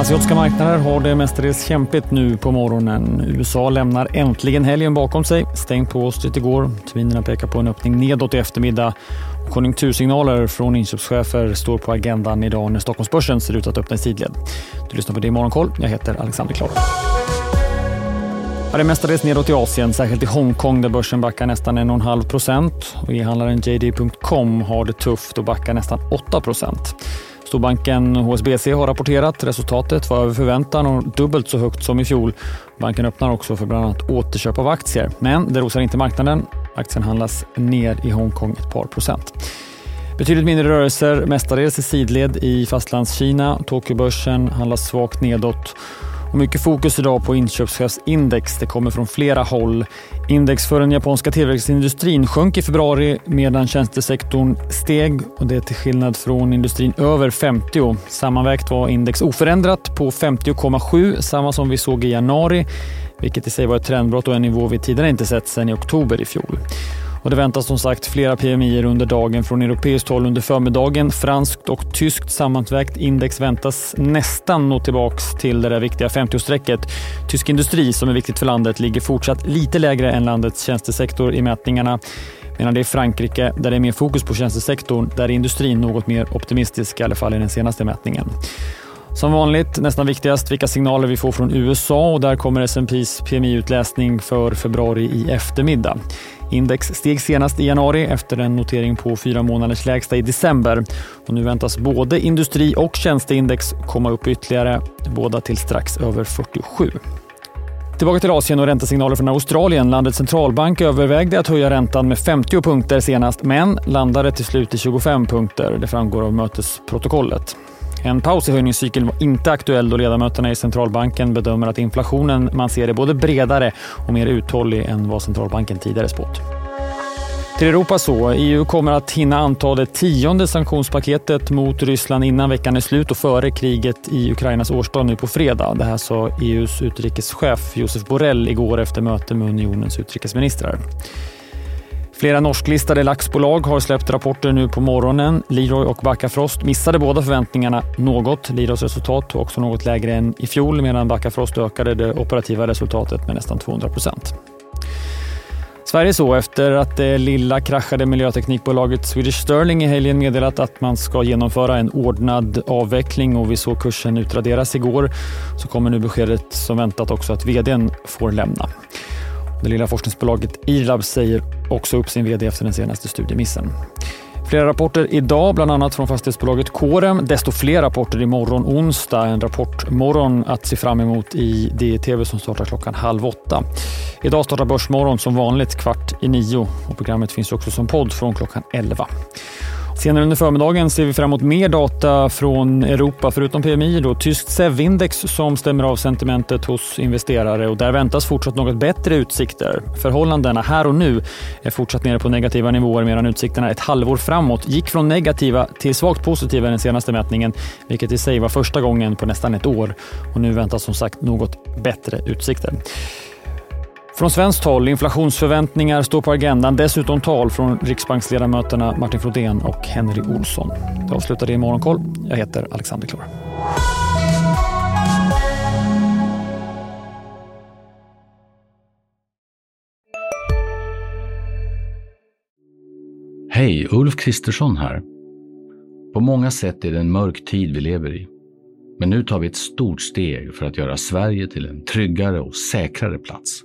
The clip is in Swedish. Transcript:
Asiatiska marknader har det mestadels kämpigt nu på morgonen. USA lämnar äntligen helgen bakom sig. Stängt på Wall Street igår. Terminerna pekar på en öppning nedåt i eftermiddag. Konjunktursignaler från inköpschefer står på agendan idag när Stockholmsbörsen ser ut att öppna i sidled. Du lyssnar på det i Morgonkoll. Jag heter Alexander Klar. Ja, det är mestadels nedåt i Asien, särskilt i Hongkong där börsen backar nästan 1,5 procent. E-handlaren JD.com har det tufft och backar nästan 8 procent. Storbanken HSBC har rapporterat. Resultatet var över förväntan och dubbelt så högt som i fjol. Banken öppnar också för bland annat återköp av aktier. Men det rosar inte marknaden. Aktien handlas ner i Hongkong ett par procent. Betydligt mindre rörelser, mestadels i sidled i fastlandskina. Tokyobörsen handlas svagt nedåt och mycket fokus idag på inköpschefsindex. Det kommer från flera håll. Index för den japanska tillväxtindustrin sjönk i februari medan tjänstesektorn steg och det till skillnad från industrin över 50. Sammanvägt var index oförändrat på 50,7, samma som vi såg i januari, vilket i sig var ett trendbrott och en nivå vi tidigare inte sett sedan i oktober i fjol. Och det väntas som sagt flera PMI under dagen från europeiskt håll under förmiddagen. Franskt och tyskt sammanvägt index väntas nästan nå tillbaks till det där viktiga 50-strecket. Tysk industri, som är viktigt för landet, ligger fortsatt lite lägre än landets tjänstesektor i mätningarna. Medan det är Frankrike, där det är mer fokus på tjänstesektorn, där är industrin något mer optimistisk, i alla fall i den senaste mätningen. Som vanligt, nästan viktigast, vilka signaler vi får från USA och där kommer S&P's PMI-utläsning för februari i eftermiddag. Index steg senast i januari efter en notering på fyra månaders lägsta i december. Och nu väntas både industri och tjänsteindex komma upp ytterligare, båda till strax över 47. Tillbaka till Asien och räntesignaler från Australien. Landets centralbank övervägde att höja räntan med 50 punkter senast, men landade till slut i 25 punkter. Det framgår av mötesprotokollet. En paus i höjningscykeln var inte aktuell då ledamöterna i centralbanken bedömer att inflationen man ser är både bredare och mer uthållig än vad centralbanken tidigare spått. Till Europa så. EU kommer att hinna anta det tionde sanktionspaketet mot Ryssland innan veckan är slut och före kriget i Ukrainas årsdag nu på fredag. Det här sa EUs utrikeschef Josef Borrell igår efter möte med unionens utrikesministrar. Flera norsklistade laxbolag har släppt rapporter nu på morgonen. Leroy och Backafrost missade båda förväntningarna något. Leroys resultat var också något lägre än i fjol medan Backafrost ökade det operativa resultatet med nästan 200 procent. Sverige så efter att det lilla kraschade miljöteknikbolaget Swedish Sterling i helgen meddelat att man ska genomföra en ordnad avveckling och vi såg kursen utraderas igår så kommer nu beskedet som väntat också att vdn får lämna. Det lilla forskningsbolaget IRLAB säger också upp sin vd efter den senaste studiemissen. Flera rapporter idag, bland annat från fastighetsbolaget Corem. Desto fler rapporter imorgon onsdag. En rapportmorgon att se fram emot i DTV som startar klockan halv åtta. Idag startar Börsmorgon som vanligt kvart i nio och programmet finns också som podd från klockan elva. Senare under förmiddagen ser vi fram emot mer data från Europa, förutom PMI. Då, tyskt SEV-index som stämmer av sentimentet hos investerare och där väntas fortsatt något bättre utsikter. Förhållandena här och nu är fortsatt nere på negativa nivåer medan utsikterna ett halvår framåt gick från negativa till svagt positiva i den senaste mätningen, vilket i sig var första gången på nästan ett år. Och nu väntas som sagt något bättre utsikter. Från svenskt håll, inflationsförväntningar står på agendan. Dessutom tal från riksbanksledamöterna Martin Frodén och Henry Olsson. Det avslutar det i Morgonkoll. Jag heter Alexander Klar. Hej, Ulf Kristersson här. På många sätt är det en mörk tid vi lever i. Men nu tar vi ett stort steg för att göra Sverige till en tryggare och säkrare plats.